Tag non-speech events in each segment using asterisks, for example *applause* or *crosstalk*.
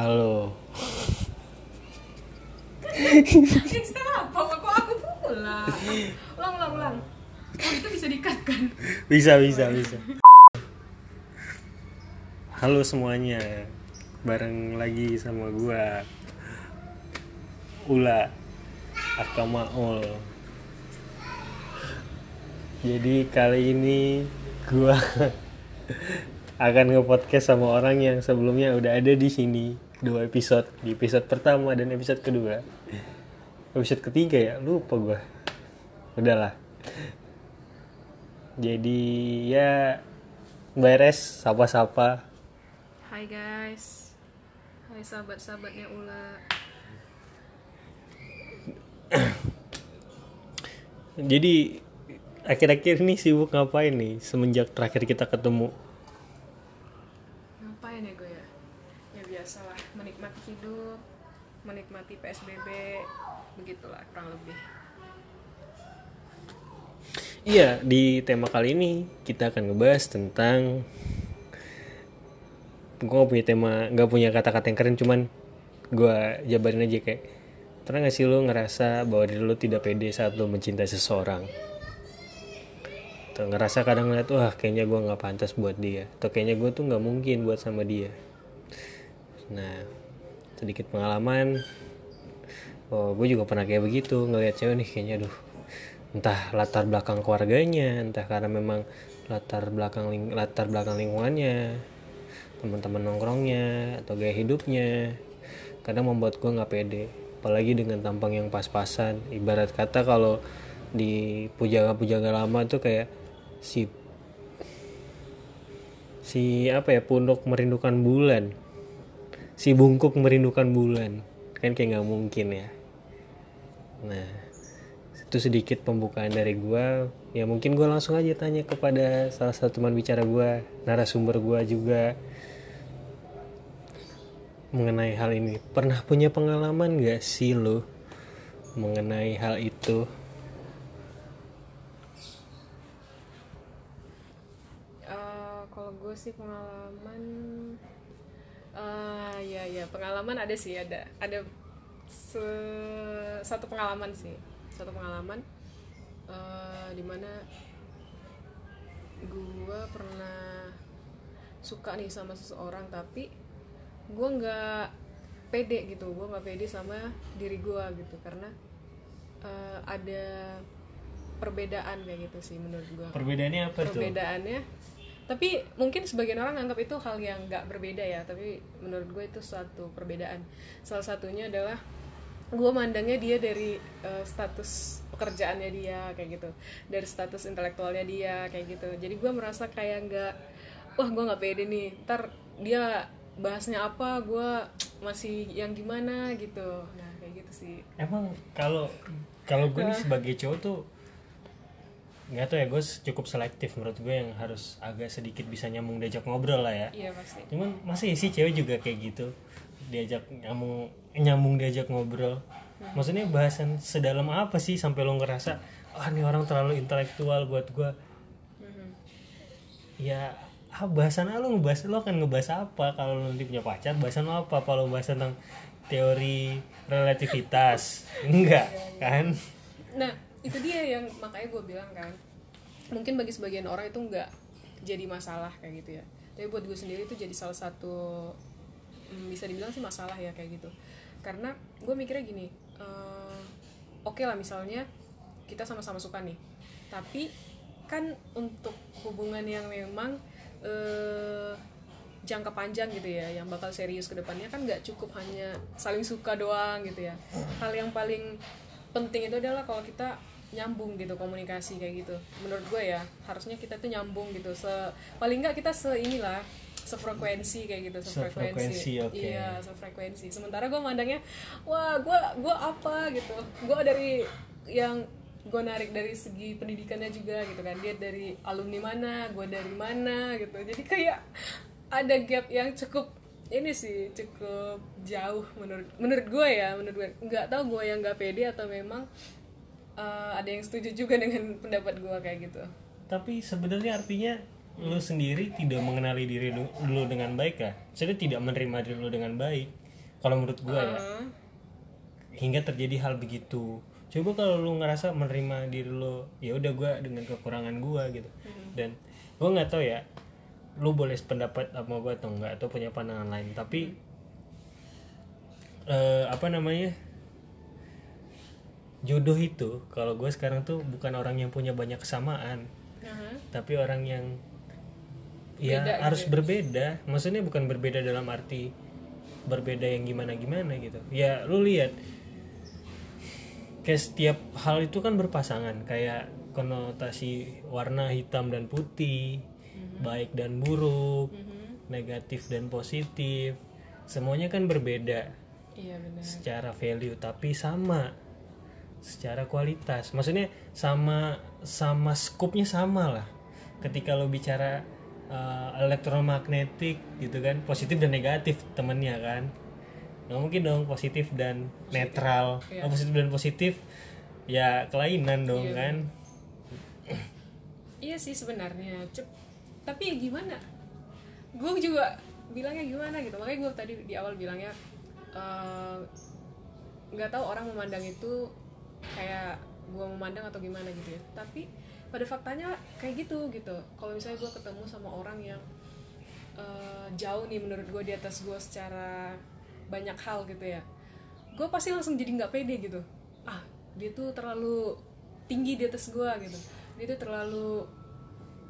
Halo. Instan apa? Kok aku pula? Ulang, ulang, ulang. Oh, itu bisa dikat kan? Bisa, bisa, bisa. Halo semuanya. Bareng lagi sama gua. Ula Akamaul. Jadi kali ini gua *laughs* akan nge-podcast sama orang yang sebelumnya udah ada di sini dua episode di episode pertama dan episode kedua. Episode ketiga ya lupa gua. Udahlah. Jadi ya beres sapa-sapa. Hai guys. Hai sahabat-sahabatnya Ula. jadi akhir-akhir ini sibuk ngapain nih semenjak terakhir kita ketemu Ngapain ya gue ya? Ya biasalah, menikmati hidup, menikmati PSBB, begitulah kurang lebih. Iya, di tema kali ini kita akan ngebahas tentang gue gak punya tema, gak punya kata-kata yang keren, cuman gue jabarin aja kayak pernah gak sih lo ngerasa bahwa diri lo tidak pede saat lo mencintai seseorang? Atau ngerasa kadang ngeliat, wah kayaknya gue gak pantas buat dia, atau kayaknya gue tuh gak mungkin buat sama dia. Nah, sedikit pengalaman, oh gue juga pernah kayak begitu ngeliat cewek nih kayaknya aduh entah latar belakang keluarganya entah karena memang latar belakang ling- latar belakang lingkungannya teman-teman nongkrongnya atau gaya hidupnya. Kadang membuat gue nggak pede apalagi dengan tampang yang pas-pasan. Ibarat kata kalau di pujaga-pujaga lama tuh kayak si si apa ya punduk merindukan bulan si bungkuk merindukan bulan. Kan kayak nggak mungkin ya. Nah itu sedikit pembukaan dari gua. Ya mungkin gua langsung aja tanya kepada salah satu teman bicara gua narasumber gua juga mengenai hal ini. Pernah punya pengalaman gak sih lo mengenai hal itu? Eh, kalau gue sih pengalaman, eh ya ya pengalaman ada sih ada. Ada se- satu pengalaman sih. Satu pengalaman eh di mana gue pernah suka nih sama seseorang tapi gue nggak pede gitu. Gue nggak pede sama diri gue gitu. Karena eh, ada perbedaan kayak gitu sih menurut gue perbedaannya apa perbedaannya tapi mungkin sebagian orang anggap itu hal yang nggak berbeda ya tapi menurut gue itu suatu perbedaan. Salah satunya adalah gue mandangnya dia dari eh, status pekerjaannya dia kayak gitu. Dari status intelektualnya dia kayak gitu. Jadi gue merasa kayak nggak wah gue nggak pede nih. Ntar dia bahasnya apa gue masih yang gimana gitu. Nah kayak gitu sih. Emang kalau kalau gue nih sebagai cowok tuh nggak tahu ya gue cukup selektif menurut gue yang harus agak sedikit bisa nyambung diajak ngobrol lah ya. Iya pasti. Cuman masih sih cewek juga kayak gitu diajak nyambung nyambung diajak ngobrol. Maksudnya bahasan sedalam apa sih sampai lo ngerasa ah ini orang terlalu intelektual buat gue Mhm. ya ah bahasan ah, lo ngebahas lo akan ngebahas apa kalau lo nanti punya pacar? Bahasan lo apa kalau bahas tentang teori relativitas? *laughs* Enggak kan? Nah, itu dia yang makanya gue bilang kan, mungkin bagi sebagian orang itu nggak jadi masalah kayak gitu ya. Tapi buat gue sendiri itu jadi salah satu hmm, bisa dibilang sih masalah ya kayak gitu. Karena gue mikirnya gini, eh, oke lah misalnya kita sama-sama suka nih, tapi kan untuk hubungan yang memang eh, jangka panjang gitu ya, yang bakal serius ke depannya kan nggak cukup hanya saling suka doang gitu ya. Hal yang paling penting itu adalah kalau kita nyambung gitu komunikasi kayak gitu. Menurut gue ya harusnya kita tuh nyambung gitu. Se paling nggak kita se inilah sefrekuensi kayak gitu Sefrekuensi, sefrekuensi oke. iya sefrekuensi. Sementara gue mandangnya wah gue gue apa gitu. Gue dari yang gue narik dari segi pendidikannya juga gitu kan. Dia dari alumni mana gue dari mana gitu. Jadi kayak ada gap yang cukup ini sih cukup jauh menurut menurut gue ya menurut gue. Nggak tahu gue yang nggak pede atau memang uh, ada yang setuju juga dengan *laughs* pendapat gue kayak gitu. Tapi sebenarnya artinya lu sendiri tidak mengenali diri lu, lu dengan baik ya jadi tidak menerima diri lu dengan baik kalau menurut gue ya. Heeh. hingga terjadi hal begitu. Coba kalau lu ngerasa menerima diri lu ya udah gue dengan kekurangan gue gitu. Dan gue nggak tahu ya lu boleh sependapat sama gue atau enggak atau punya pandangan lain. Tapi eh, apa namanya jodoh itu kalau gue sekarang tuh bukan orang yang punya banyak kesamaan Heeh. tapi orang yang ya Beda gitu. harus berbeda. Maksudnya bukan berbeda dalam arti berbeda yang gimana gimana gitu. Ya lu lihat kayak setiap hal itu kan berpasangan. Kayak konotasi warna hitam dan putih baik dan buruk Mhm. negatif dan positif semuanya kan berbeda iya benar. secara value tapi sama secara kualitas. Maksudnya sama sama skupnya sama lah. Ketika lo bicara uh, elektromagnetik gitu kan positif dan negatif temennya kan. Nggak mungkin dong positif dan netral. Iya. Oh, positif dan positif ya kelainan dong Iya, kan. Iya sih sebenarnya. Cep- tapi ya gimana? Gue juga bilangnya gimana gitu. Makanya gue tadi di awal bilangnya eh, nggak tahu orang memandang itu kayak gue memandang atau gimana gitu ya. Tapi pada faktanya kayak gitu gitu. Kalau misalnya gue ketemu sama orang yang eh, jauh nih menurut gue di atas gue secara banyak hal gitu ya gue pasti langsung jadi nggak pede gitu. Ah dia tuh terlalu tinggi di atas gue gitu. Dia tuh terlalu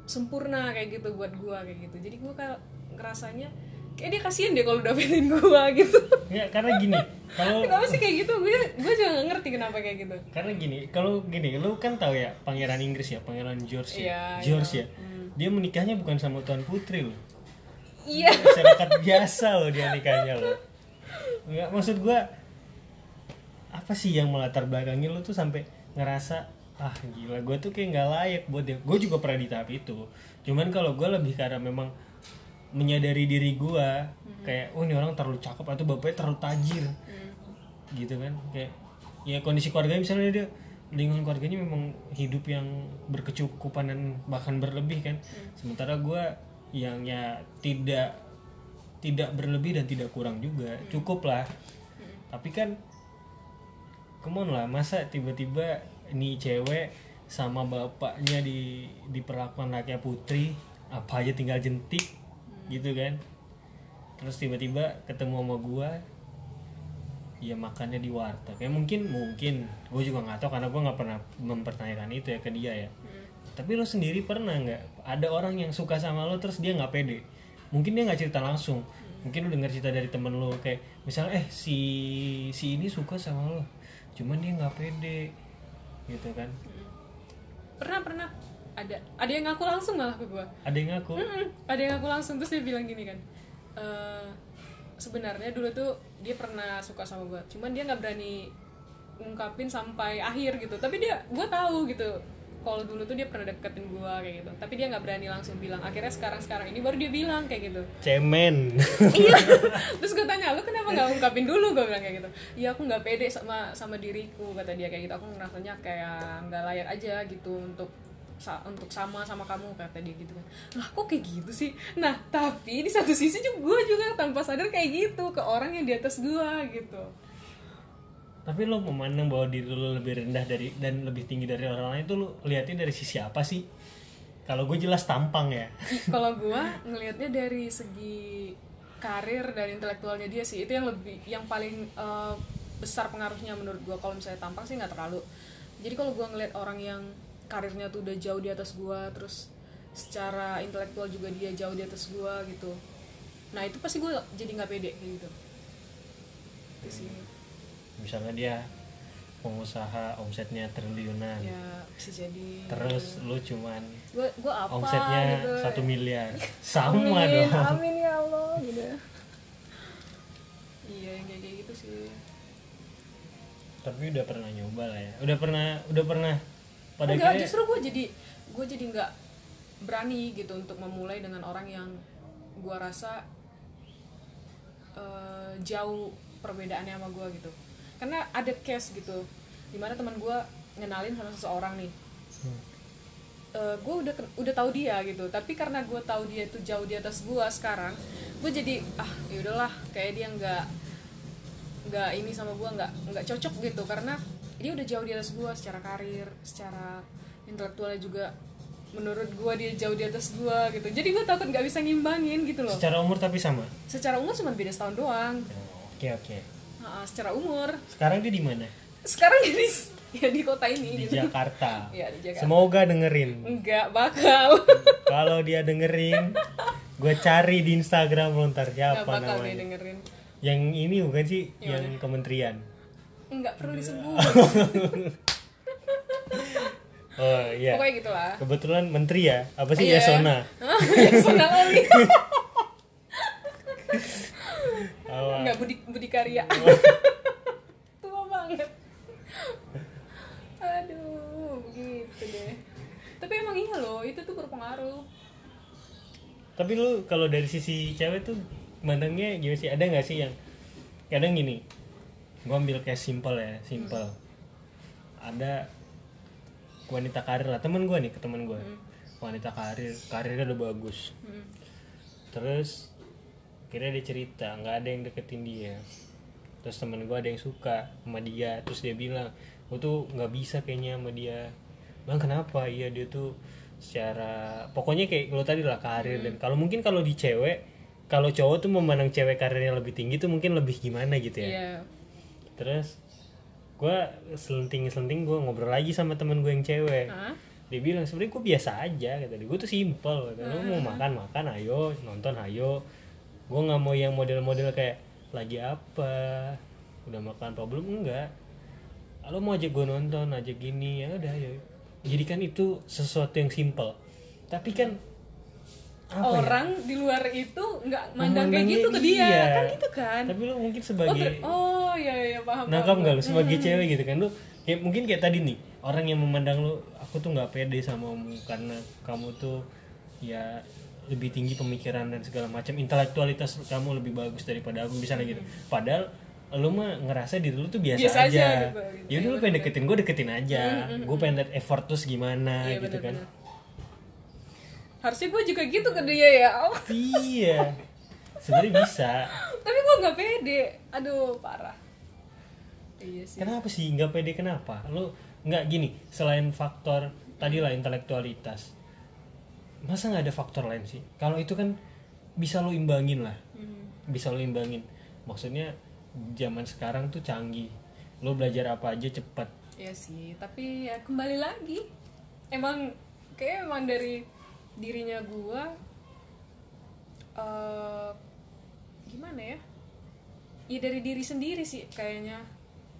sempurna kayak gitu buat gue kayak gitu. Jadi gue kayak ngerasanya kayak dia kasihan deh kalau dapetin gue *laughs* gitu. Ya karena gini kalau kenapa sih kayak gitu? Gue gue juga gak ngerti kenapa kayak gitu. Karena gini kalau gini lu kan tahu ya pangeran Inggris ya pangeran George ya? Iya, George iya. ya dia menikahnya bukan sama tuan putri loh. Iya. Masyarakat biasa loh dia nikahnya loh. Nggak maksud gua apa sih yang melatar belakangi lu tuh sampai ngerasa ah gila gue tuh kayak nggak layak buat dia. Gue juga pernah di tahap itu. Cuman kalau gue lebih karena memang menyadari diri gue kayak oh ini orang terlalu cakep atau bapaknya terlalu tajir. Gitu kan kayak ya kondisi keluarganya misalnya dia lingkungan keluarganya memang hidup yang berkecukupan dan bahkan berlebih kan. Sementara gue yang ya tidak tidak berlebih dan tidak kurang juga cukup lah. Tapi kan come on lah masa tiba-tiba nih cewek sama bapaknya di diperlakukan layaknya putri apa aja tinggal jentik gitu kan. Terus tiba-tiba ketemu sama gua ya makannya di warteg. Ya mungkin mungkin. Gue juga nggak tahu karena gue nggak pernah mempertanyakan itu ya ke dia ya. Tapi lo sendiri pernah nggak? Ada orang yang suka sama lo terus dia nggak pede? Mungkin dia nggak cerita langsung. Mungkin lo dengar cerita dari temen lo kayak misalnya eh si si ini suka sama lo cuman dia nggak pede. Gitu kan. Pernah pernah ada ada yang ngaku langsung malah ke gue ada yang ngaku? Mm-mm. ada yang ngaku langsung. Terus dia bilang gini kan "Eh, sebenarnya dulu tuh dia pernah suka sama gue cuman dia nggak berani ngungkapin sampai akhir gitu. Tapi dia gue tahu gitu kalau dulu tuh dia pernah deketin gue kayak gitu. Tapi dia nggak berani langsung bilang. Akhirnya sekarang sekarang ini baru dia bilang kayak gitu. Cemen. *laughs* Iya. Terus gue tanya lu kenapa nggak ungkapin dulu? Gue bilang kayak gitu. Iya aku nggak pede sama sama diriku kata dia kayak gitu. Aku ngerasanya kayak nggak layak aja gitu untuk sa- untuk sama sama kamu kata dia gitu kan. Lah kok kayak gitu sih? Nah tapi di satu sisi juga gue juga tanpa sadar kayak gitu ke orang yang di atas gue gitu. Tapi lo memandang bahwa diri lo lebih rendah dari dan lebih tinggi dari orang lain itu lo lihatnya dari sisi apa sih? Kalau gue jelas tampang ya. *laughs* Kalau gue ngelihatnya dari segi karir dan intelektualnya dia sih itu yang lebih yang paling eh, besar pengaruhnya menurut gue kalau misalnya tampang sih nggak terlalu. Jadi kalau gue ngelihat orang yang karirnya tuh udah jauh di atas gue terus secara intelektual juga dia jauh di atas gue gitu. Nah itu pasti gue jadi nggak pede kayak gitu. Itu sih. Misalnya dia pengusaha omsetnya triliunan. Ya bisa jadi. Terus lu cuman gue gue apa omsetnya gitu. satu miliar. *laughs* Sama amin, dong. amin ya Allah gitu. Iya yang kayak gitu sih. Tapi udah pernah nyoba lah ya. Udah pernah udah pernah pada enggak akhirnya justru gue jadi gue jadi nggak berani gitu untuk memulai dengan orang yang gue rasa eh, jauh perbedaannya sama gue gitu. Karena ada case gitu di mana teman gue ngenalin sama seseorang nih. Hmm. gue udah udah tahu dia gitu. Tapi karena gue tahu dia itu jauh di atas gue sekarang gue jadi ah ya udahlah kayak dia nggak nggak ini sama gue nggak nggak cocok gitu. Karena dia udah jauh di atas gue secara karir secara intelektualnya juga menurut gue dia jauh di atas gue gitu. Jadi gue takut nggak bisa ngimbangin gitu loh. Secara umur tapi sama? Secara umur cuma beda setahun doang. Oh, oke oke. Nah, secara umur. Sekarang dia di mana? Sekarang jadi *laughs* ya di kota ini di gitu. Jakarta. *laughs* Ya di Jakarta. Semoga dengerin. Nggak bakal. *laughs* Kalau dia dengerin gue cari di Instagram lo ntar nggak siapa bakal dia namanya. dengerin. Yang ini bukan sih? Yang yang kementerian nggak perlu disebut. *laughs* Oh iya. Pokoknya gitulah. Kebetulan menteri ya. Apa sih Iya. Yasona? *laughs* Yasona Apa? *laughs* nggak Budi Budi Karya. Tua banget. Aduh begitu deh. Tapi emang iya loh itu tuh berpengaruh. Tapi lu kalau dari sisi cewek tuh mandangnya gimana sih? Ada nggak sih yang kadang gini gua ambil kayak simple ya simple. Ada wanita karir lah temen gua nih ke temen gua. Wanita karir karirnya udah bagus. Hmm. terus kira dia cerita nggak ada yang deketin dia. Terus temen gue ada yang suka sama dia terus dia bilang gue tuh nggak bisa kayaknya sama dia. Bang kenapa? Iya dia tuh secara pokoknya kayak lo tadi lah karir dan kalau mungkin kalau di cewek kalau cowok tuh memandang cewek karirnya lebih tinggi tuh mungkin lebih gimana gitu ya? Iya terus gue selenting selenting gue ngobrol lagi sama temen gue yang cewek. Hah? dia bilang sebenarnya gue biasa aja kata dia. Gue tuh simple kata lu mau makan makan ayo. Nonton ayo. Gue nggak mau yang model-model kayak lagi apa? Udah makan apa belum? Enggak. Lo mau ajak gue nonton ajak gini. Ya udah ayo. Jadi kan itu sesuatu yang simple tapi kan apa ya? orang di luar itu nggak mandang kayak gitu ke dia. iya. kan gitu kan? Tapi lo mungkin oh, sebagai ter- oh iya iya paham nangkap nggak lu? Sebagai cewek gitu kan? Lu kayak mungkin kayak tadi nih orang yang memandang lu aku tuh nggak pede sama kamu karena kamu tuh ya lebih tinggi pemikiran dan segala macam. Intelektualitas kamu lebih bagus daripada aku misalnya gitu. Padahal lu mah ngerasa diri lu tuh biasa, Biasa aja. aja, gitu, gitu. ya lu pengen deketin gue deketin aja. Gue pengen liat effort terus gimana Iya, gitu kan. bener-bener. Harusnya gue juga gitu ke dia ya Oh, iya sebenarnya bisa tapi gue nggak pede aduh parah iya sih Kenapa sih nggak pede kenapa? Lu nggak gini selain faktor tadi lah intelektualitas. Masa nggak ada faktor lain sih? Kalau itu kan bisa lo imbangin lah, Hmm. bisa lo imbangin. Maksudnya zaman sekarang tuh canggih. Lo belajar apa aja cepet. Iya sih, tapi ya kembali lagi. Emang kayak emang dari dirinya gua eh gimana ya? Ya dari diri sendiri sih kayaknya.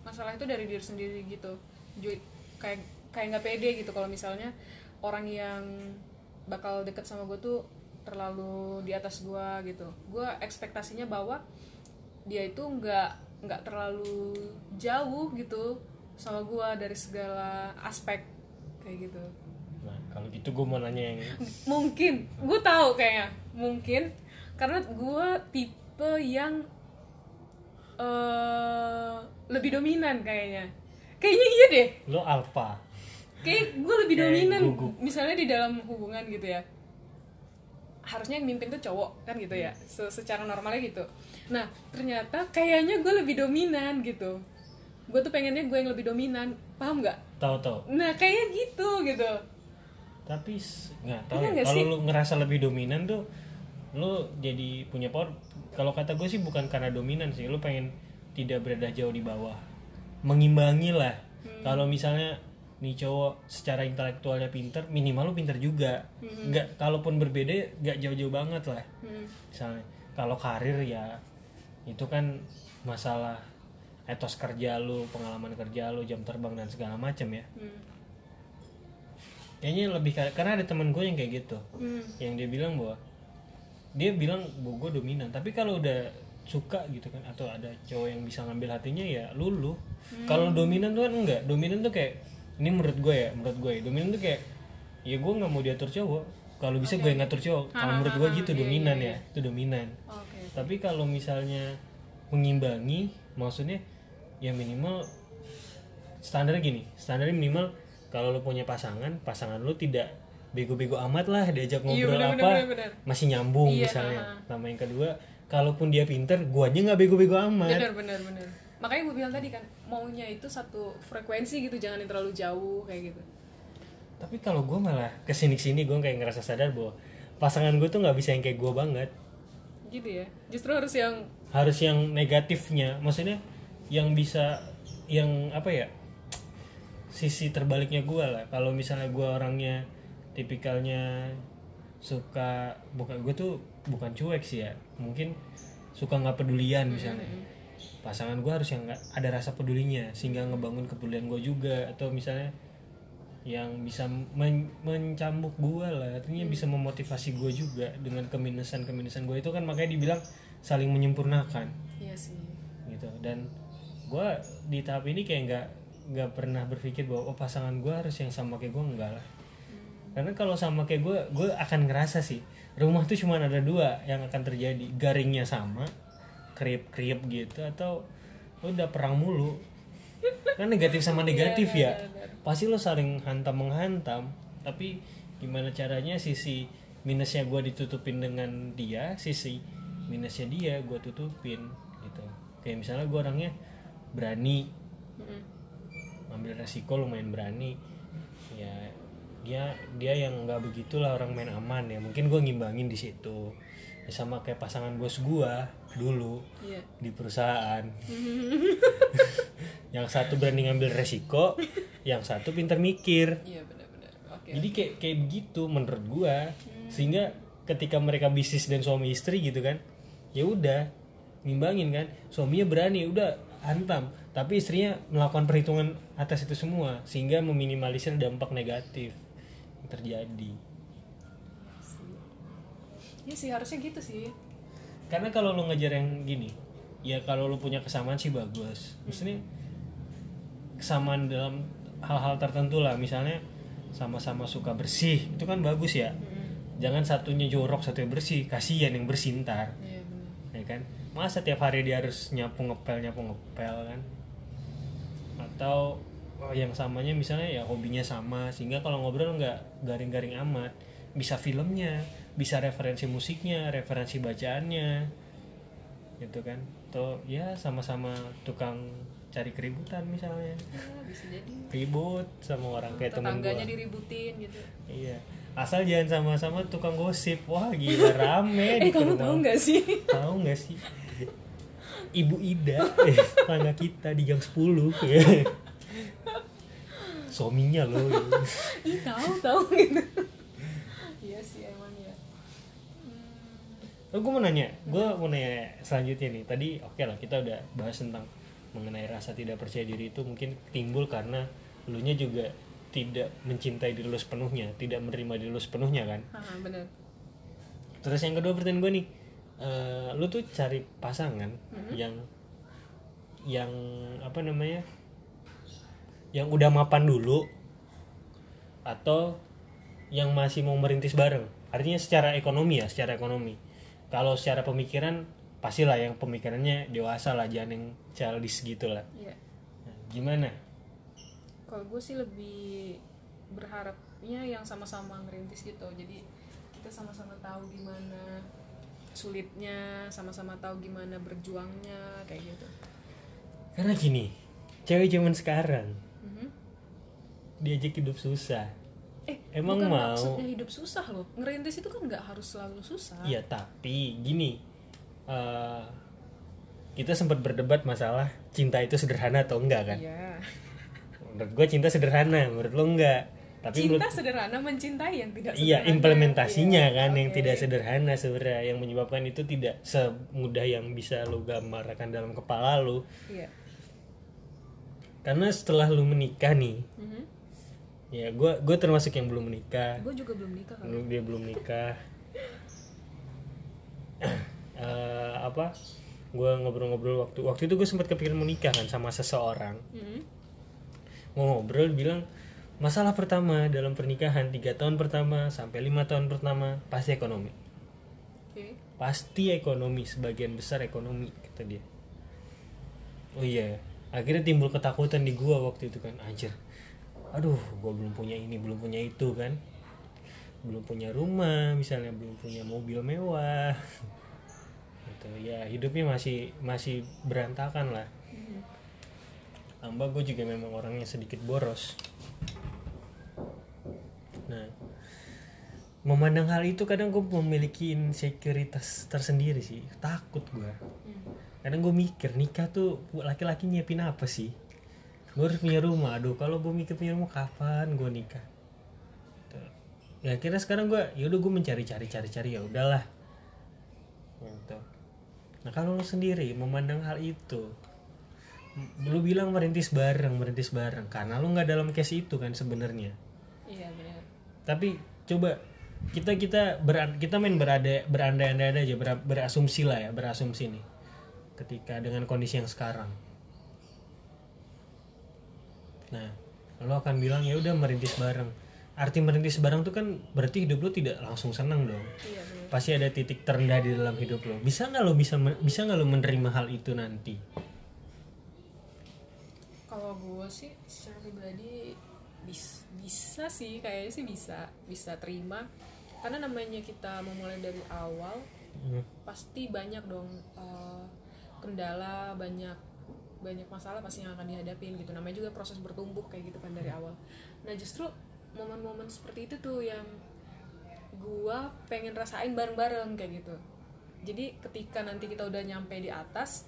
Masalah itu dari diri sendiri gitu. Ju- kayak kayak nggak pede gitu kalau misalnya orang yang bakal deket sama gue tuh terlalu di atas gua gitu. Gua ekspektasinya bahwa dia itu nggak nggak terlalu jauh gitu sama gua dari segala aspek kayak gitu kalau gitu gue mau nanya yang mungkin. Gue tahu kayaknya. Mungkin. Karena gua tipe yang eh lebih dominan kayaknya. Kayaknya iya deh. Lo alpha. kayak gue lebih Kayak dominan. gugup. misalnya di dalam hubungan gitu ya. Harusnya yang mimpin tuh cowok kan gitu ya. Se- secara normalnya gitu. Nah ternyata kayaknya gue lebih dominan gitu. Gue tuh pengennya gue yang lebih dominan. Paham nggak? Tahu tahu. nah kayak gitu gitu Tapi nggak tahu Iya ya. Kalau lu ngerasa lebih dominan tuh lu jadi punya power. Kalau kata gue sih bukan karena dominan sih, lu pengen tidak berada jauh di bawah. Mengimbangi lah. Hmm. Kalau misalnya nih cowok secara intelektualnya pinter, minimal lu pinter juga. Nggak kalaupun berbeda nggak jauh-jauh banget lah. Hmm. Misalnya kalau karir ya itu kan masalah etos kerja lu, pengalaman kerja lu, jam terbang dan segala macam ya. Hmm. Kayaknya lebih kar- karena ada temen gue yang kayak gitu, Hmm. yang dia bilang bahwa dia bilang bahwa gue dominan, tapi kalau udah suka gitu kan atau ada cowok yang bisa ngambil hatinya ya lulu. Kalau dominan tuh kan enggak, dominan tuh kayak ini menurut gue ya, menurut gue ya, dominan tuh kayak ya gue nggak mau diatur cowok. Kalau bisa gue yang ngatur cowok. Kalau menurut gue gitu dominan ya, itu dominan. oke Tapi kalau misalnya mengimbangi, maksudnya ya minimal standarnya gini, standarnya minimal kalau lu punya pasangan, pasangan lu tidak bego-bego amat lah diajak Iya, ngobrol bener, apa bener, bener. masih nyambung Iya, misalnya. ha-ha. Sama yang kedua, kalaupun dia pinter, gua aja nggak bego-bego amat. benar benar benar makanya gue bilang tadi kan maunya itu satu frekuensi gitu jangan yang terlalu jauh kayak gitu tapi kalau gue malah ke sini sini gue kayak ngerasa sadar bahwa pasangan gue tuh nggak bisa yang kayak gue banget gitu ya justru harus yang harus yang negatifnya maksudnya yang bisa yang apa ya sisi terbaliknya gue lah. Kalau misalnya gue orangnya tipikalnya suka bukan gue tuh bukan cuek sih ya. Mungkin suka nggak pedulian misalnya. Pasangan gue harus yang nggak ada rasa pedulinya sehingga ngebangun kepedulian gue juga. Atau misalnya yang bisa men- mencambuk gue lah. Artinya bisa memotivasi gue juga dengan keminusan keminusan gue itu kan makanya dibilang saling menyempurnakan. Iya sih. Gitu. Dan gue di tahap ini kayak nggak nggak pernah berpikir bahwa oh pasangan gue harus yang sama kayak gue enggak lah. Karena kalau sama kayak gue gue akan ngerasa sih rumah tuh cuma ada dua yang akan terjadi. Garingnya sama kriep kriep gitu atau udah perang mulu. Kan negatif sama negatif ya. pasti lo saling hantam menghantam tapi gimana caranya sisi minusnya gue ditutupin dengan dia sisi minusnya dia gue tutupin gitu. Kayak misalnya gue orangnya berani. Ngambil resiko lumayan berani. Ya dia dia yang nggak begitulah orang main aman ya. Mungkin gue ngimbangin di situ. Ya sama kayak pasangan bos gue dulu iya. di perusahaan. *laughs* Yang satu berani ngambil resiko yang satu pinter mikir. Iya benar-benar. Oke jadi kayak kayak begitu menurut gua. Sehingga ketika mereka bisnis dan suami istri gitu kan ya udah nimbangin kan. Suaminya berani udah hantam tapi istrinya melakukan perhitungan atas itu semua sehingga meminimalisir dampak negatif yang terjadi. Iya sih harusnya gitu sih. Karena kalau lu ngejar yang gini ya kalau lu punya kesamaan sih bagus. Maksudnya kesamaan dalam hal-hal tertentu lah. Misalnya sama-sama suka bersih itu kan bagus ya. Jangan satunya jorok satunya bersih. Kasihan yang bersih ntar. Iya ya kan? Masa tiap hari dia harus nyapu ngepel nyapu ngepel kan atau oh, yang samanya misalnya ya hobinya sama sehingga kalau ngobrol nggak garing-garing amat. Bisa filmnya bisa referensi musiknya referensi bacaannya gitu kan. Atau ya sama-sama tukang cari keributan misalnya. Ya, bisa jadi. Ribut sama orang kayak temen tetangganya gua. diributin gitu. Iya. Asal jangan sama-sama tukang gosip. Wah gila rame di *laughs* eh kamu Purnomo. tahu nggak sih? Tahu nggak sih Ibu Ida *laughs* eh, tetangga kita di gang *laughs* 10 suaminya loh gitu. ih tahu tahu gitu iya sih emang ya Oh, gue mau nanya, gue mau nanya selanjutnya nih. Tadi oke lah kita udah bahas tentang mengenai rasa tidak percaya diri itu mungkin timbul karena lu nya juga tidak mencintai diri lu sepenuhnya, tidak menerima diri lu sepenuhnya kan. Haha, bener Terus yang kedua pertanyaan gue nih, eh, lu tuh cari pasangan yang yang apa namanya, yang udah mapan dulu atau yang masih mau merintis bareng. Artinya secara ekonomi ya, secara ekonomi. Kalau secara pemikiran pastilah yang pemikirannya dewasa lah, jangan yang childish gitu lah. iya Nah, gimana? kalau gue sih lebih berharapnya yang sama-sama ngerintis gitu jadi kita sama-sama tahu gimana sulitnya sama-sama tahu gimana berjuangnya kayak gitu Karena gini, cewek zaman sekarang Mhm. diajak hidup susah. eh Emang bukan mau? maksudnya hidup susah loh ngerintis itu kan nggak harus selalu susah Iya tapi gini eh, kita sempat berdebat masalah cinta itu sederhana atau enggak kan? Iya. Menurut gue cinta sederhana, menurut lo enggak. Tapi cinta menurut sederhana mencintai yang tidak iya sederhana. implementasinya Iya, kan yang oke. tidak sederhana sebenarnya yang menyebabkan itu tidak semudah yang bisa lo gambarkan dalam kepala lo. iya Karena setelah lo menikah nih, Mhm. ya gue gue termasuk yang belum menikah. gue juga belum nikah kan dia belum nikah. *coughs* Eh, apa? Gue ngobrol-ngobrol waktu waktu itu gue sempat kepikiran mau nikah kan sama seseorang. Mhm. Mau ngobrol bilang masalah pertama dalam pernikahan tiga tahun pertama sampai lima tahun pertama pasti ekonomi. Oke. Pasti ekonomi sebagian besar ekonomi kata dia. Oh iya, akhirnya timbul ketakutan di gua waktu itu kan anjir. Aduh, gua belum punya ini, belum punya itu kan. Belum punya rumah, misalnya belum punya mobil mewah. Gitu. Ya, hidupnya masih masih berantakan lah. Tambah gue juga memang orangnya sedikit boros nah memandang hal itu kadang gue memiliki insekuritas tersendiri sih. Takut gue Hmm. kadang gue mikir nikah tuh laki-laki nyiapin apa sih? Gue harus punya rumah. Aduh kalau gue mikir punya rumah kapan gue nikah? Tuh. ya akhirnya sekarang gue yaudah gue mencari cari cari cari ya udahlah. Gitu. Nah kalau lo sendiri memandang hal itu lu bilang merintis bareng merintis bareng. Karena lu nggak dalam case itu kan sebenarnya. Iya benar tapi coba kita kita beran, kita main berada berandai-andai aja ber- berasumsi lah ya berasumsi nih. Ketika dengan kondisi yang sekarang. Nah lo akan bilang ya udah merintis bareng. Arti merintis bareng tuh kan berarti hidup lo tidak langsung senang dong. Iya pasti ada titik terendah di dalam hidup lo. Bisa nggak lo bisa bisa nggak lo menerima hal itu nanti? Kalau gue sih secara pribadi bis, bisa sih kayaknya sih bisa bisa terima. Karena namanya kita memulai dari awal Hmm. pasti banyak dong eh, kendala banyak banyak masalah pasti yang akan dihadapin gitu. Namanya juga proses bertumbuh kayak gitu kan dari awal. Nah justru momen-momen seperti itu tuh yang gua pengen rasain bareng-bareng kayak gitu. Jadi ketika nanti kita udah nyampe di atas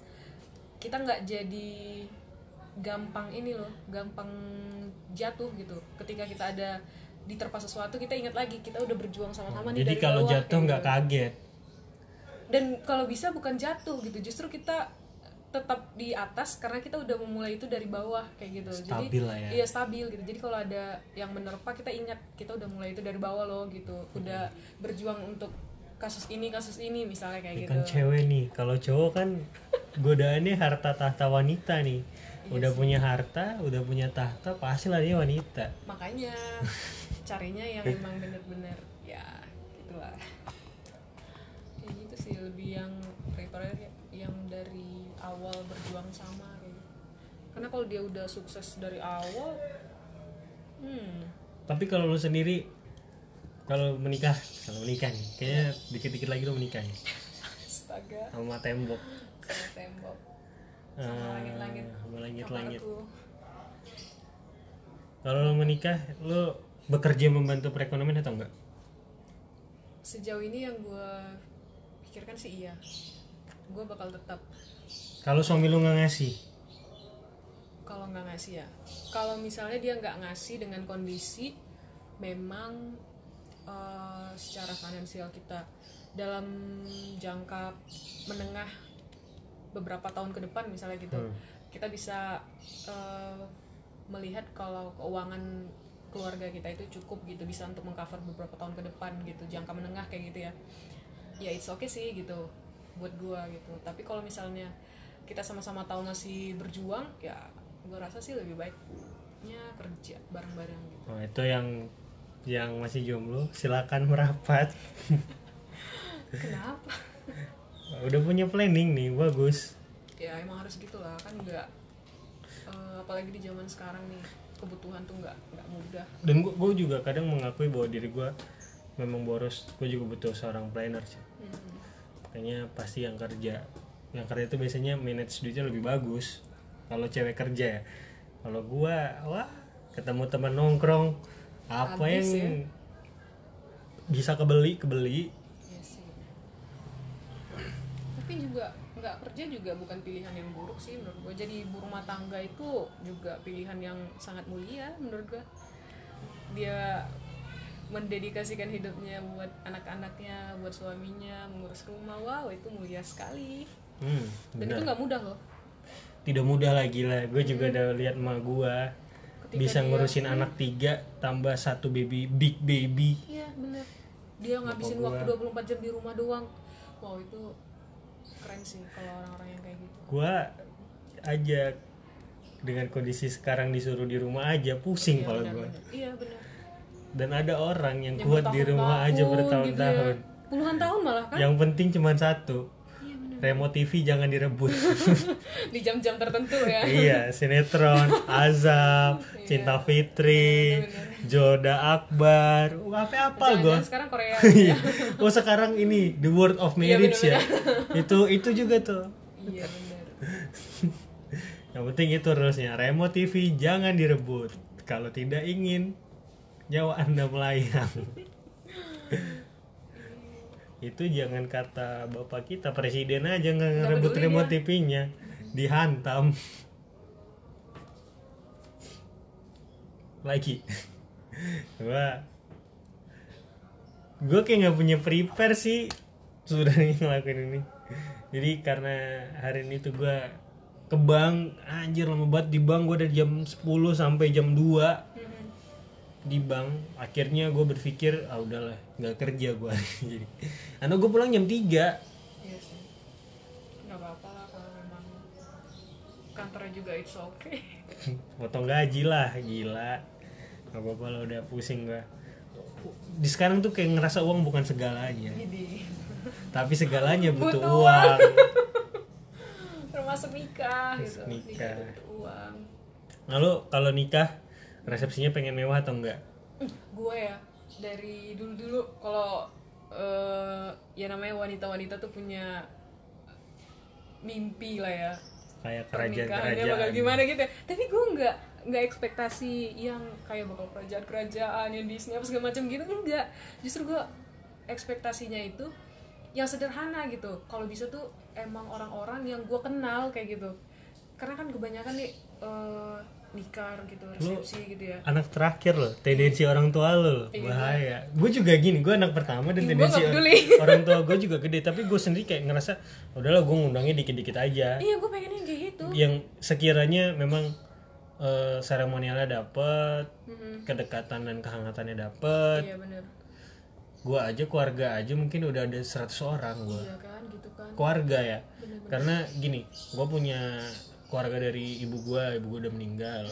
kita nggak jadi gampang ini loh gampang jatuh gitu. Ketika kita ada diterpa sesuatu kita ingat lagi kita udah berjuang sama-sama nih jadi kalau bawah, jatuh nggak gitu. kaget. Dan kalau bisa bukan jatuh gitu justru kita tetap di atas karena kita udah memulai itu dari bawah kayak gitu. Stabil lah ya. iya stabil gitu. Jadi kalau ada yang menerpa kita ingat kita udah mulai itu dari bawah loh gitu. Udah berjuang untuk kasus ini kasus ini misalnya kayak Ya gitu. kan cewek nih kalau cowok kan godaannya harta tahta wanita nih Iya udah punya harta udah punya tahta pasti lah dia wanita. Makanya *laughs* carinya yang emang bener-bener ya gitulah. Kayak gitu sih lebih yang daripada yang dari awal berjuang sama kayak gitu. Karena kalau dia udah sukses dari awal hmm. Tapi kalau lu sendiri kalau menikah kalau menikah nih kayaknya dikit-dikit lagi lu menikah nih. *laughs* Astaga. Sama tembok. Sama tembok sama langit-langit. sama langit-langit. Kamarku kalau lu menikah lu bekerja membantu perekonomian atau enggak? Sejauh ini yang gue pikirkan sih iya. Gue bakal tetap. Kalau suami lu nggak ngasih? Kalau nggak ngasih ya. Kalau misalnya dia nggak ngasih dengan kondisi memang eh, secara finansial kita dalam jangka menengah beberapa tahun ke depan misalnya gitu Hmm. kita bisa eh, melihat kalau keuangan keluarga kita itu cukup gitu bisa untuk mengcover beberapa tahun ke depan gitu jangka menengah kayak gitu ya. Ya it's okay sih gitu buat gua gitu. Tapi kalau misalnya kita sama-sama tahu masih berjuang ya gua rasa sih lebih baiknya kerja bareng-bareng gitu. Oh, itu yang yang masih jomblo silakan merapat. *laughs* Kenapa *laughs* udah punya planning nih bagus. Ya emang harus gitulah kan nggak eh, apalagi di zaman sekarang nih kebutuhan tuh nggak nggak mudah. Dan gue juga kadang mengakui bahwa diri gue memang boros gue juga butuh seorang planner sih. Hmm. kayaknya pasti yang kerja yang kerja itu biasanya manage duitnya lebih bagus kalau cewek kerja. Ya kalau gue wah ketemu teman nongkrong apa Habis yang bisa kebeli kebeli. Tapi juga nggak kerja juga bukan pilihan yang buruk sih menurut gue. Jadi ibu rumah tangga itu juga pilihan yang sangat mulia menurut gue. Dia mendedikasikan hidupnya buat anak-anaknya, buat suaminya, mengurus rumah. Wow, itu mulia sekali. hmm, Dan benar itu nggak mudah loh. tidak mudah lagi lah gue juga udah lihat emak gue bisa dia- ngurusin anak tiga tambah satu baby big baby Iya bener. Dia ngabisin waktu 24 jam di rumah doang. Wow itu keren sih kalau orang-orang yang kayak gitu. gue aja dengan kondisi sekarang disuruh di rumah aja pusing Iya, kalau gue. Iya benar. dan ada orang yang, Yang kuat di rumah aja bertahun-tahun bertahun-tahun gitu ya. Puluhan tahun malah kan? yang penting cuma satu Iya remote TV jangan direbut. *laughs* Di jam-jam tertentu ya. iya *laughs* sinetron Azab Cinta Fitri Joda Akbar. Apa apa gue sekarang Korea. *laughs* Iya. oh sekarang ini The Word of Marriage ya? itu itu juga tuh. Iya benar. yang penting itu rulesnya remote TV jangan direbut. Kalau tidak ingin nyawa anda melayang itu jangan kata bapak kita presiden aja nggak ngerebut remote dia. TV-nya dihantam. Lagi. Gua gue kayak nggak punya prepare sih sudah *laughs* ngelakuin ini. Jadi karena hari ini tuh gue ke bank anjir lama banget di bank gue dari jam 10 sampai jam 2 di bank akhirnya gue berpikir ah udahlah nggak kerja gue jadi karena gue pulang jam 3 iya sih. Nggak apa-apa lah kalau memang kantornya juga it's okay. *laughs* Potong gaji lah gila. Gak apa-apa lah udah pusing gue di sekarang tuh kayak ngerasa uang bukan segalanya. Tapi segalanya *laughs* butuh, Butuh uang. *laughs* termasuk nikah gitu. nikah. butuh uang. Lalu kalau nikah resepsinya pengen mewah atau enggak? Gue ya dari dulu dulu kalau eh, ya namanya wanita-wanita tuh punya mimpi lah ya. Kayak pernikahannya bakal kerajaan-kerajaan gimana gitu ya. tapi gue nggak nggak ekspektasi yang kayak bakal kerajaan-kerajaan yang Disney apa segala macam gitu enggak. Justru gue ekspektasinya itu yang sederhana gitu. Kalau bisa tuh emang orang-orang yang gue kenal kayak gitu. Karena kan kebanyakan nih eh, nikah gitu resepsi gitu ya. anak terakhir loh tendensi orang tua lo Iya. bahaya. Gue juga gini gue anak pertama dan gua tendensi or- *laughs* orang tua gue juga gede tapi gue sendiri kayak ngerasa udahlah gue ngundangnya dikit-dikit aja. Iya gue pengennya kayak gitu. Yang sekiranya memang eh, seremonialnya dapet Mm-mm. kedekatan dan kehangatannya dapet iya bener. gue aja keluarga aja mungkin udah ada 100 orang gue iya kan gitu kan. Keluarga ya. Bener-bener. karena gini gue punya keluarga dari ibu gue ibu gue udah meninggal.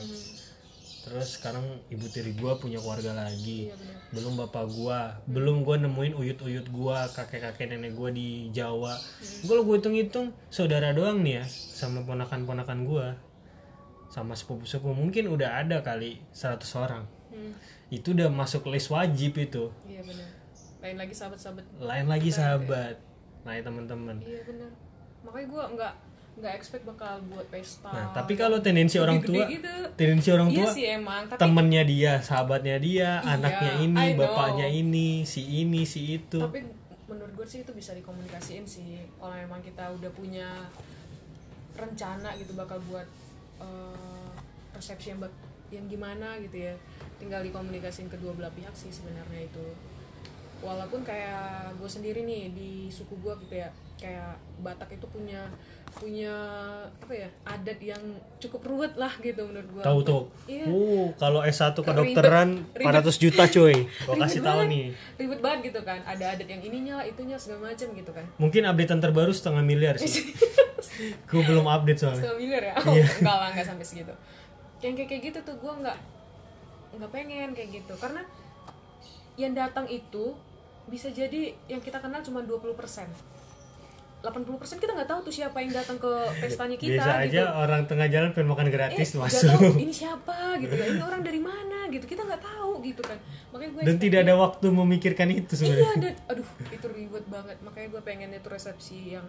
Terus sekarang ibu tiri gue punya keluarga lagi. Iya bener belum bapak gue belum gue nemuin uyut-uyut gue kakek-kakek nenek gue di Jawa. Kalau gue hitung-hitung saudara doang nih ya sama ponakan-ponakan gue sama sepupu-sepupu mungkin udah ada kali 100 orang. Hmm, itu udah masuk list wajib itu. Iya bener lain lagi sahabat-sahabat. Lain lagi sahabat. Lain teman-teman. Iya bener Makanya gue nggak nggak expect bakal buat pesta. Nah, tapi kalau tendensi orang tua, gitu. tendensi orang Iya tua, sih emang. Tapi temennya dia, sahabatnya dia, Iya, anaknya ini, bapaknya ini, si ini, si itu. tapi menurut gue sih itu bisa dikomunikasiin sih. Kalau memang kita udah punya rencana gitu bakal buat eh, resepsi yang bak- yang gimana gitu ya. Tinggal dikomunikasiin kedua belah pihak sih sebenarnya itu. Walaupun kayak gue sendiri nih di suku gue gitu ya, kayak Batak itu punya punya apa ya adat yang cukup ruwet lah gitu menurut gue. Tahu tuh. Iya. Uh, kalau S1 Ribet, kedokteran ribet. 400 juta cuy. Gua kasih tahu nih. ribet banget gitu kan ada adat yang ininya lah itunya segala macam gitu kan Mungkin updatean terbaru setengah miliar sih. *laughs* Gue belum update soalnya. setengah miliar ya oh, Iya. enggak lah enggak sampai segitu yang kayak kayak gitu tuh gue nggak nggak pengen kayak gitu karena yang datang itu bisa jadi yang kita kenal cuma 20% 80% kita nggak tahu tuh siapa yang datang ke *laughs* pestanya kita Biasa gitu. aja orang tengah jalan pengen makan eh gratis nggak masuk. tahu ini siapa gitu kan ini orang dari mana gitu kita nggak tahu gitu kan. Makanya gue Dan tidak ada waktu memikirkan itu iya sebenarnya. dan aduh itu ribet banget. Makanya gue pengennya tuh resepsi yang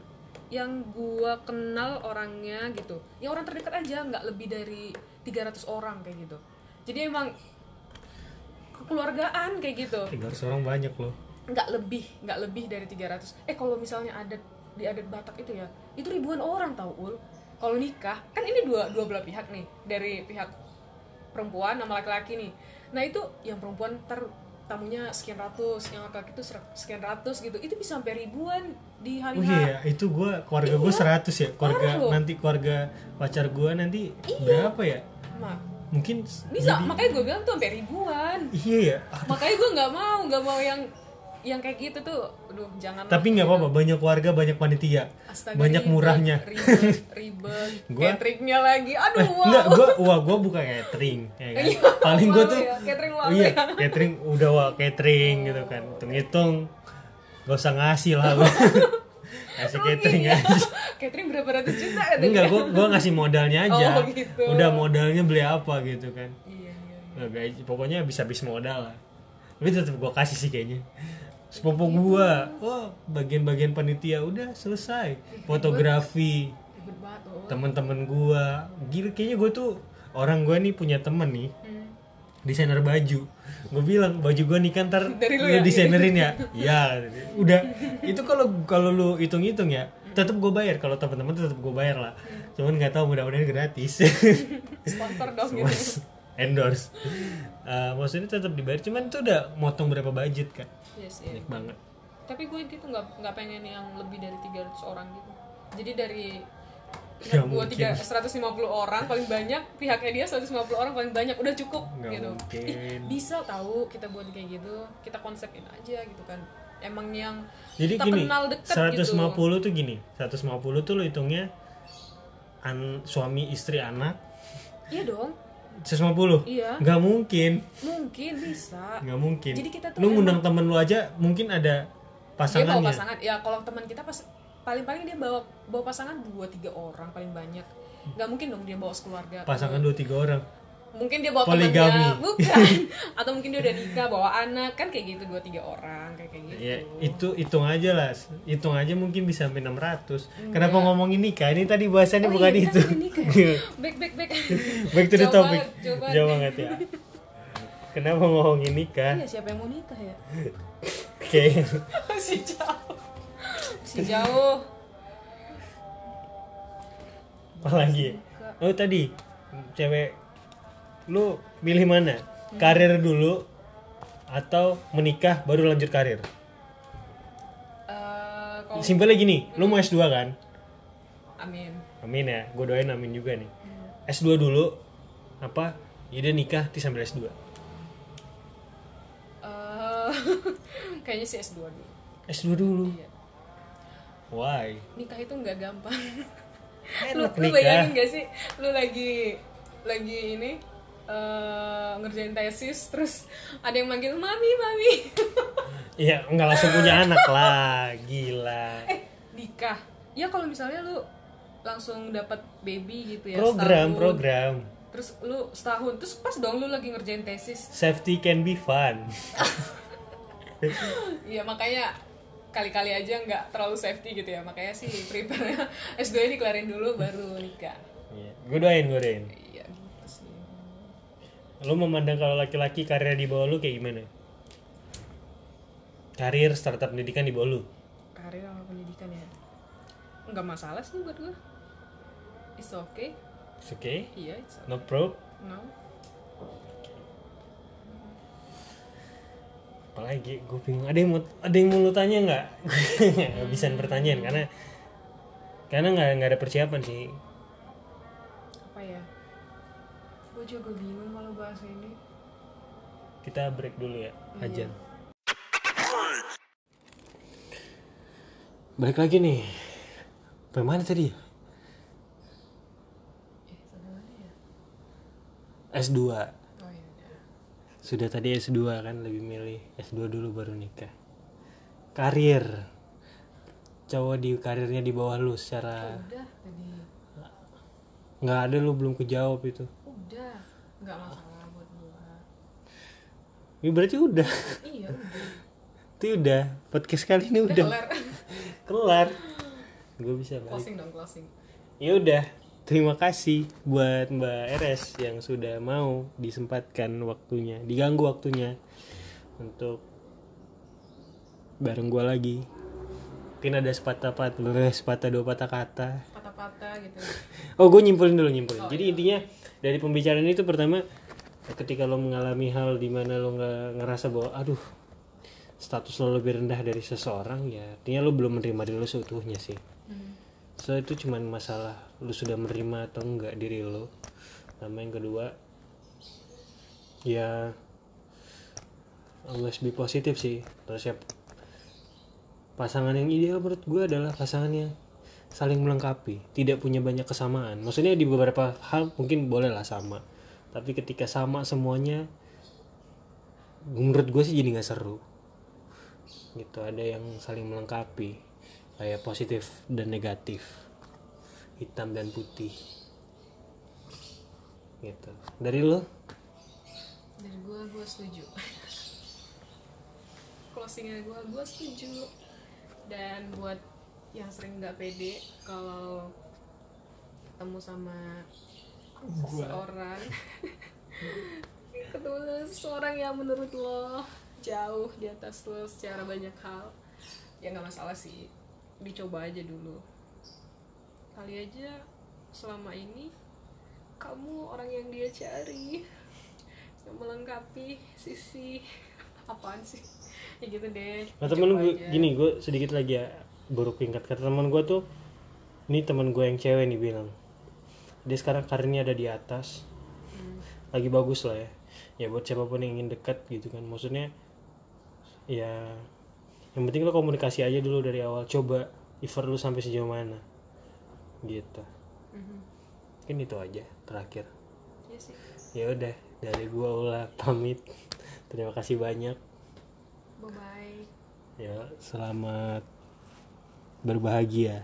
yang gue kenal orangnya gitu. Yang orang terdekat aja nggak lebih dari 300 orang kayak gitu. Jadi emang kekeluargaan kayak gitu. 300 orang banyak loh. nggak lebih nggak lebih dari 300 eh kalau misalnya adat di adat Batak itu ya itu ribuan orang tahu ul. Kalau nikah kan ini dua dua belah pihak nih dari pihak perempuan sama laki-laki nih. Nah itu yang perempuan ter tamunya sekian ratus yang laki-laki itu sekian ratus gitu itu bisa sampai ribuan di hari Oh iya, itu gua keluarga gue 100 ya. Keluarga nanti keluarga pacar gua nanti berapa ya? Ma, Mungkin bisa makanya gue bilang tuh sampai ribuan. Iya ya. makanya gue nggak mau nggak mau yang yang kayak gitu tuh aduh jangan Tapi nggak apa-apa, banyak keluarga, banyak panitia. Astaga, banyak ribet, murahnya. ribet *laughs* ribet Gua- cateringnya lagi aduh Eh, wow enggak, gua wah gua buka catering, ya kan. Iya, *laughs* Paling gua tuh ya, catering malu iya, ya. *laughs* catering udah wah catering gitu kan. Hitung-hitung gak usah ngasih lah gua. Kasih catering Iya. aja. catering berapa ratus juta ya Enggak, gua gua ngasih modalnya aja. Oh, gitu. Udah modalnya beli apa gitu kan. iya iya Nggak, gaji, pokoknya bisa habis modal lah. Tapi tetap gua kasih sih kayaknya. Sepupu gua, oh. Bagian-bagian panitia udah selesai. Fotografi, oh. Teman-teman gua. Gila kayaknya gua tuh orang gua nih punya temen nih. Hmm. desainer baju. Gue bilang baju gua nih kan ntar *laughs* Dari lu lu ya? desainerin ya? *laughs* Ya udah. Itu kalau kalau lu hitung-hitung ya tetap gue bayar. Kalau teman-teman tetap gue bayar lah. Cuman nggak tahu mudah-mudahan gratis. *laughs* Sponsor dong gitu. Endorse. Eh, maksudnya tetap dibayar. Cuman itu udah motong berapa budget kan yes, iya. Banyak banget. Tapi gue gitu nggak nggak pengen yang lebih dari 300 orang gitu. Jadi dari pihak gue tiga 150 orang paling banyak pihaknya dia 150 orang paling banyak udah cukup Nggak gitu. Mungkin. bisa tahu kita buat kayak gitu kita konsepin aja gitu kan. Emang yang Jadi kita gini, kenal deket 150 gitu tuh gini, 150 tuh lo hitungnya an, suami istri anak. Iya dong 150. iya Nggak mungkin, mungkin bisa nggak mungkin. Jadi kita tuh lu ngundang temen lu aja mungkin ada dia bawa pasangannya. pasangan ya kalau teman kita pas paling paling dia bawa bawa pasangan dua tiga orang paling banyak nggak mungkin dong dia bawa sekeluarga Pasangan dua tiga orang. Mungkin dia bawa Poligami. temannya bukan *laughs* atau mungkin dia udah nikah bawa anak kan kayak gitu dua tiga orang kayak kayak gitu Ya itu hitung aja lah, hitung aja mungkin bisa sampai 600. Kenapa ngomongin nikah? Ini tadi bahasannya Oh bukan iya, itu. *laughs* back back back Back to the Jauh topic. banget, jauh banget. Ya. Kenapa ngomongin nikah? iya siapa yang mau nikah ya *laughs* Oke. si jauh si jauh Apalagi? Oh tadi cewek lu milih mana? Karir dulu atau menikah baru lanjut karir? Eh, kalau Simpelnya gini, lu mau S2 kan? amin Amin ya, gue doain amin juga nih. S2 dulu, apa? Ya udah nikah, nanti sambil S2. Eh, *laughs* kayaknya sih S2 dulu S2 dulu. Iya. Why? nikah itu nggak gampang Enak *laughs* lu, lu nikah. bayangin gak sih lu lagi lagi ini eh, ngerjain tesis terus ada yang manggil mami mami *laughs* Iya, nggak langsung punya anak lah, gila. eh nikah ya kalau misalnya lu langsung dapat baby gitu ya Program, setahun. program. terus lu setahun terus pas dong lu lagi ngerjain tesis Safety can be fun. *laughs* Iya makanya kali-kali aja nggak terlalu safety gitu ya makanya sih prepare *laughs* S2 ini kelarin dulu baru nikah Iya, gue doain, gue doain. Lu memandang kalau laki-laki karir di bawah lu kayak gimana? Karir startup pendidikan di bawah lu. karir sama pendidikan ya nggak masalah sih buat gue it's okay It's okay? iya it's okay. No pro? no Apalagi gue bingung. Ada yang mau ada yang mau lu tanya nggak? *laughs* Nggak bisa pertanyaan karena karena nggak nggak ada persiapan sih. apa ya gue juga bingung kalau bahas ini Kita break dulu ya, Hajan. Balik lagi nih. Bagaimana tadi? eh sampai mana ya S2. oh iya udah Sudah tadi S2 kan lebih milih S2 dulu baru nikah. Karir. Cowok di karirnya di bawah lu secara udah tadi nggak ada lu belum kejawab itu. Udah nggak masalah buat gue Ini berarti udah. iya udah Itu udah. Podcast kali ini udah udah kelar *laughs* kelar. Gue bisa balik. closing dong closing Ya udah. Terima kasih buat Mbak RS yang sudah mau disempatkan waktunya, diganggu waktunya untuk bareng gua lagi. Mungkin ada sepatah patah, sepatah dua patah kata. patah-patah gitu Oh, gue nyimpulin dulu nyimpulin. Jadi intinya dari pembicaraan itu pertama ketika lo mengalami hal di mana lo nggak ngerasa bahwa aduh status lo lebih rendah dari seseorang ya artinya lo belum menerima diri lo seutuhnya sih. So itu cuman masalah lo sudah menerima atau enggak diri lo. Sama yang kedua ya always be positif sih. Terus ya pasangan yang ideal menurut gue adalah pasangan yang saling melengkapi tidak punya banyak kesamaan. Maksudnya di beberapa hal mungkin boleh lah sama. Tapi ketika sama semuanya menurut gue sih jadi nggak seru. Gitu ada yang saling melengkapi kayak positif dan negatif hitam dan putih. Gitu. Dari lo dari gue gue setuju. *laughs* Closingnya gue gue setuju. Dan buat yang sering nggak pede kalau ketemu sama seseorang. *laughs* Ketemu sama seseorang yang menurut lo jauh di atas lo secara banyak hal ya nggak masalah sih. Dicoba aja dulu. Kali aja selama ini kamu orang yang dia cari yang melengkapi sisi *laughs* apaan sih? Ya gitu deh. Nah temen gue gini gue sedikit lagi ya baru pingat kata teman gue tuh ini teman gue yang cewek nih bilang. Dia sekarang karirnya ada di atas. Hmm. lagi bagus lah ya. Ya buat siapa pun yang ingin dekat gitu kan. Maksudnya ya yang penting lo komunikasi aja dulu dari awal. Coba effort lu sampai sejauh mana. Gitu. Mhm. mungkin itu aja terakhir. Iya sih. Ya udah dari gua ulah pamit. Terima kasih banyak. Bye bye ya selamat berbahagia